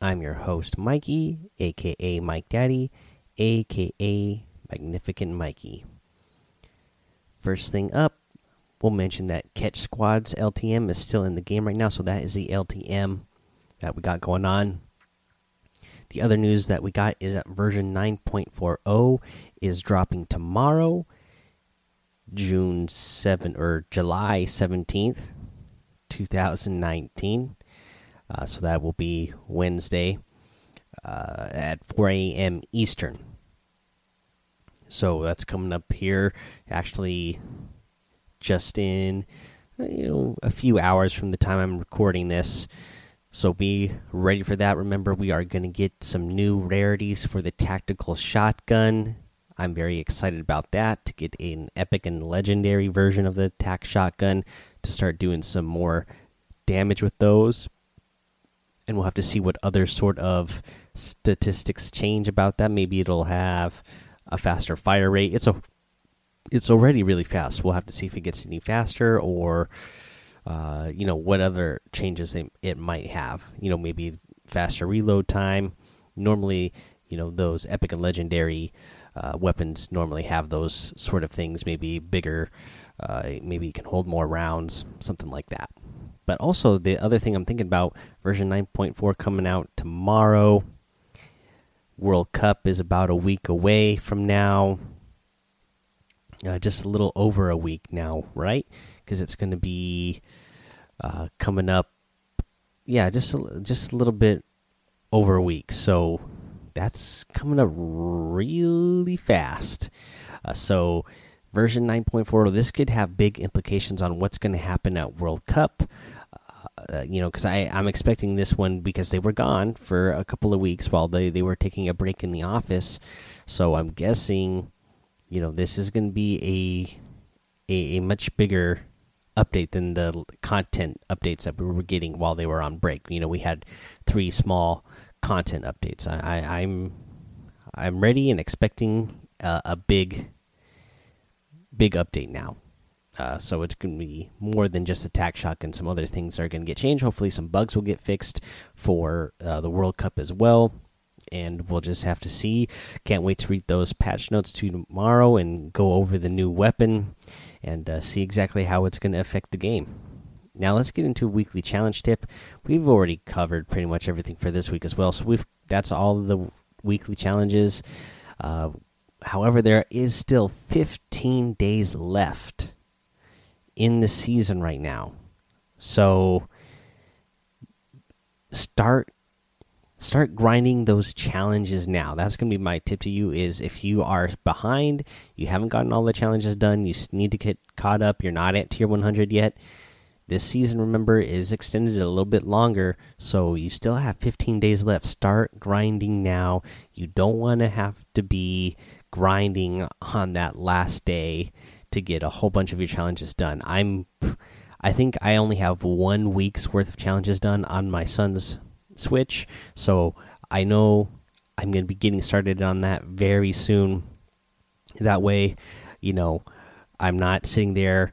I'm your host, Mikey, aka Mike Daddy, aka Magnificent Mikey. First thing up, we'll mention that Catch Squad's LTM is still in the game right now, so that is the LTM that we got going on. The other news that we got is that version 9.40 is dropping tomorrow June 7 or July 17th, 2019. Uh, so that will be Wednesday uh, at 4 a.m. Eastern. So that's coming up here actually just in you know a few hours from the time I'm recording this. So be ready for that. Remember, we are going to get some new rarities for the tactical shotgun I'm very excited about that to get an epic and legendary version of the tac shotgun to start doing some more damage with those. And we'll have to see what other sort of statistics change about that. Maybe it'll have a faster fire rate. It's a it's already really fast. We'll have to see if it gets any faster or uh, you know what other changes it, it might have. You know maybe faster reload time. Normally, you know those epic and legendary uh, weapons normally have those sort of things. Maybe bigger, uh, maybe you can hold more rounds, something like that. But also the other thing I'm thinking about, version 9.4 coming out tomorrow. World Cup is about a week away from now. Uh, just a little over a week now, right? Because it's going to be uh, coming up. Yeah, just a, just a little bit over a week. So that's coming up really fast. Uh, so, version 9.4, this could have big implications on what's going to happen at World Cup. Uh, you know, because I I'm expecting this one because they were gone for a couple of weeks while they, they were taking a break in the office. So I'm guessing, you know, this is going to be a, a, a much bigger update than the content updates that we were getting while they were on break. You know, we had three small content updates. I, I I'm, I'm ready and expecting a big big update now. Uh, so it's going to be more than just attack shock and Some other things are going to get changed. Hopefully, some bugs will get fixed for uh, the World Cup as well. And we'll just have to see. Can't wait to read those patch notes tomorrow and go over the new weapon and uh, see exactly how it's going to affect the game. Now let's get into a weekly challenge tip. We've already covered pretty much everything for this week as well, so we've that's all the weekly challenges. Uh, however, there is still 15 days left in the season right now, so start start grinding those challenges now that's going to be my tip to you is if you are behind you haven't gotten all the challenges done you need to get caught up you're not at tier 100 yet this season, remember, is extended a little bit longer, so you still have 15 days left. Start grinding now. You don't want to have to be grinding on that last day to get a whole bunch of your challenges done. I'm I think I only have 1 week's worth of challenges done on my son's Switch, so I know I'm going to be getting started on that very soon. That way, you know, I'm not sitting there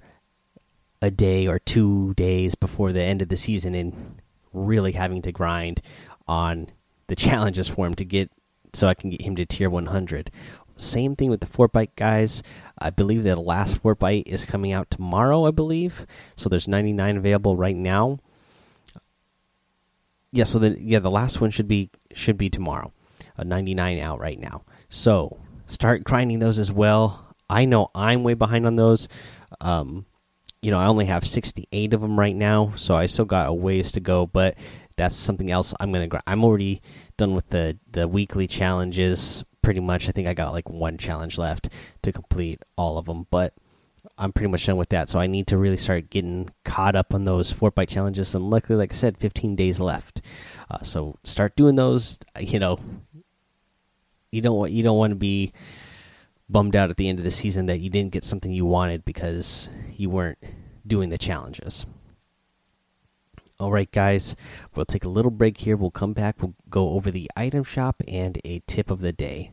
a day or two days before the end of the season and really having to grind on the challenges for him to get so I can get him to tier 100. Same thing with the Fortbyte guys. I believe that the last Fortbyte is coming out tomorrow, I believe. So there's 99 available right now. Yeah, so the yeah, the last one should be should be tomorrow. A 99 out right now. So, start grinding those as well. I know I'm way behind on those. Um, you know, I only have 68 of them right now, so I still got a ways to go. But that's something else I'm gonna. I'm already done with the the weekly challenges. Pretty much, I think I got like one challenge left to complete all of them, but I'm pretty much done with that. So I need to really start getting caught up on those Fortbyte challenges. And luckily, like I said, 15 days left. Uh, so start doing those. You know, you don't want you don't want to be bummed out at the end of the season that you didn't get something you wanted because you weren't doing the challenges. All right, guys, we'll take a little break here. We'll come back. We'll go over the item shop and a tip of the day.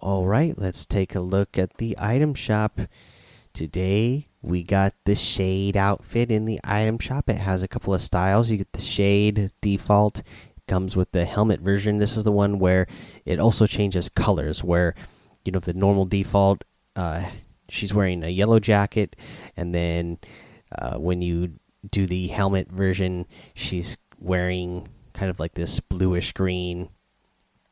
All right, let's take a look at the item shop. Today we got the shade outfit in the item shop. It has a couple of styles. You get the shade default, it comes with the helmet version. This is the one where it also changes colors. Where you know the normal default, uh, she's wearing a yellow jacket, and then uh, when you do the helmet version, she's wearing kind of like this bluish green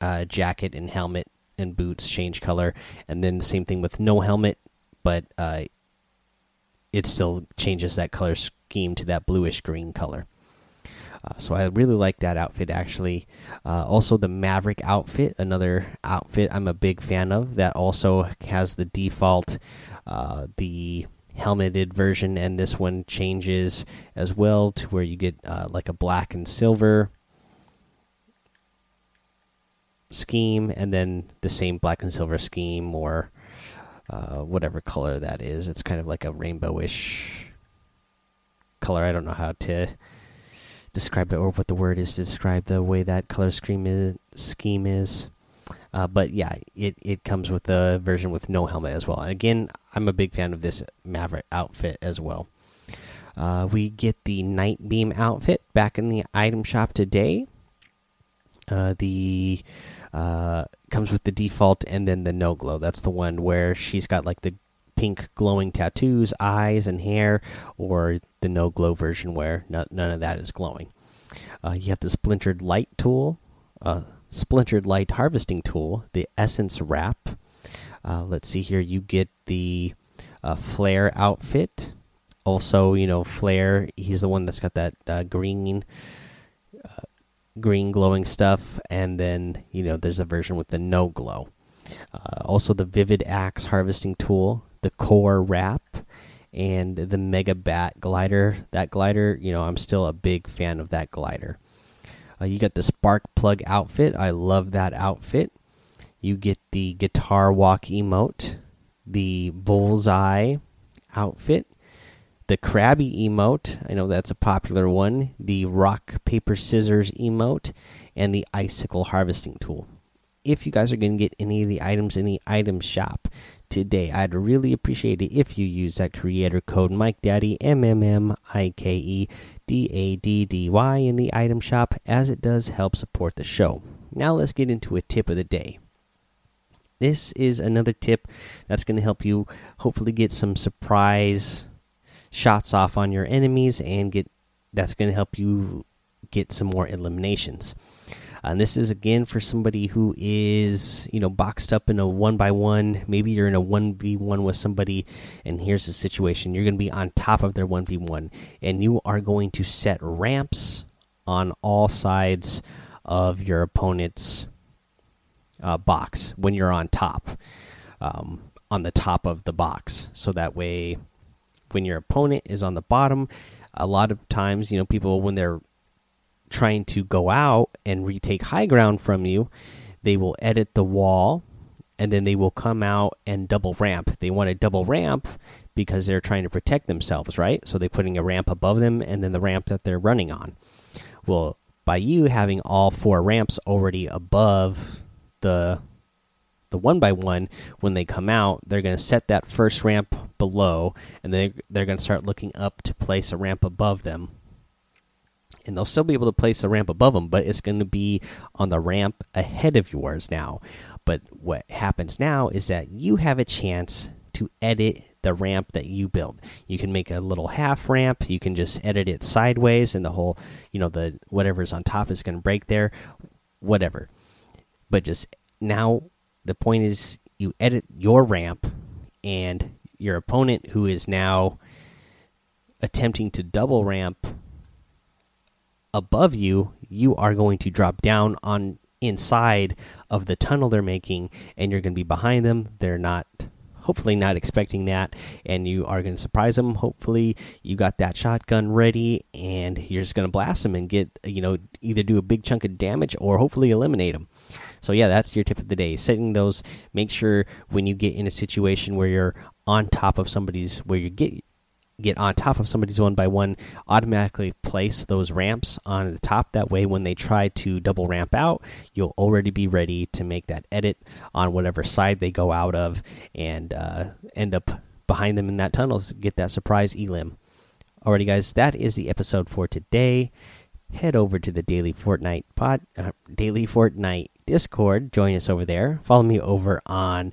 uh, jacket and helmet and boots change color, and then same thing with no helmet, but uh, it still changes that color scheme to that bluish green color. Uh, so I really like that outfit actually. Uh, also the Maverick outfit, another outfit I'm a big fan of. That also has the default, uh, the helmeted version, and this one changes as well to where you get uh, like a black and silver scheme and then the same black and silver scheme or uh, whatever color that is. It's kind of like a rainbowish color. I don't know how to describe it or what the word is to describe the way that color scheme is. Scheme is. Uh, but yeah, it, it comes with the version with no helmet as well. And again, I'm a big fan of this Maverick outfit as well. Uh, we get the Nitebeam outfit back in the item shop today. Uh, the uh, comes with the default and then the no glow. That's the one where she's got like the pink glowing tattoos, eyes, and hair, or the no glow version where no, none of that is glowing. Uh, you have the splintered light tool, uh, splintered light harvesting tool, the essence wrap. Uh, let's see here. You get the uh, flare outfit. Also, you know, flare. He's the one that's got that uh, green green glowing stuff, and then you know there's a version with the no glow. Uh, also, the Vivid Axe harvesting tool, the Core Wrap, and the Mega Bat glider. That glider, you know, I'm still a big fan of that glider. Uh, you get the Spark Plug outfit. I love that outfit. You get the Guitar Walk emote, the Bullseye outfit, the Krabby emote. I know that's a popular one. The Rock, Paper, Scissors emote, and the Icicle Harvesting Tool. If you guys are going to get any of the items in the item shop today, I'd really appreciate it if you use that creator code Mike Daddy M M M I K E D A D D Y in the item shop, as it does help support the show. Now let's get into a tip of the day. This is another tip that's going to help you hopefully get some surprise shots off on your enemies and get that's going to help you get some more eliminations. And this is again for somebody who is, you know, boxed up in a one by one. Maybe you're in a 1v1 with somebody, and here's the situation you're going to be on top of their 1v1, and you are going to set ramps on all sides of your opponent's uh, box when you're on top, um, on the top of the box. So that way when your opponent is on the bottom, a lot of times, you know, people when they're trying to go out and retake high ground from you, they will edit the wall and then they will come out and double ramp. They want to double ramp because they're trying to protect themselves, right? So they're putting a ramp above them and then the ramp that they're running on. Well, by you having all four ramps already above the the one by one when they come out they're going to set that first ramp below and they they're going to start looking up to place a ramp above them. And they'll still be able to place a ramp above them but it's going to be on the ramp ahead of yours now. But what happens now is that you have a chance to edit the ramp that you build. You can make a little half ramp, you can just edit it sideways and the whole, you know, the whatever's on top is going to break there, whatever. But just now the point is you edit your ramp and your opponent who is now attempting to double ramp above you you are going to drop down on inside of the tunnel they're making and you're going to be behind them. They're not hopefully not expecting that and you are going to surprise them hopefully you got that shotgun ready and you're just going to blast them and get you know either do a big chunk of damage or hopefully eliminate them so yeah that's your tip of the day. Setting those make sure when you get in a situation where you're on top of somebody's where you get get on top of somebody's one by one, automatically place those ramps on the top. That way, when they try to double ramp out, you'll already be ready to make that edit on whatever side they go out of and uh, end up behind them in that tunnel. Get that surprise elim. Alrighty, guys, that is the episode for today. Head over to the Daily Fortnite pod, uh, Daily Fortnite Discord. Join us over there. Follow me over on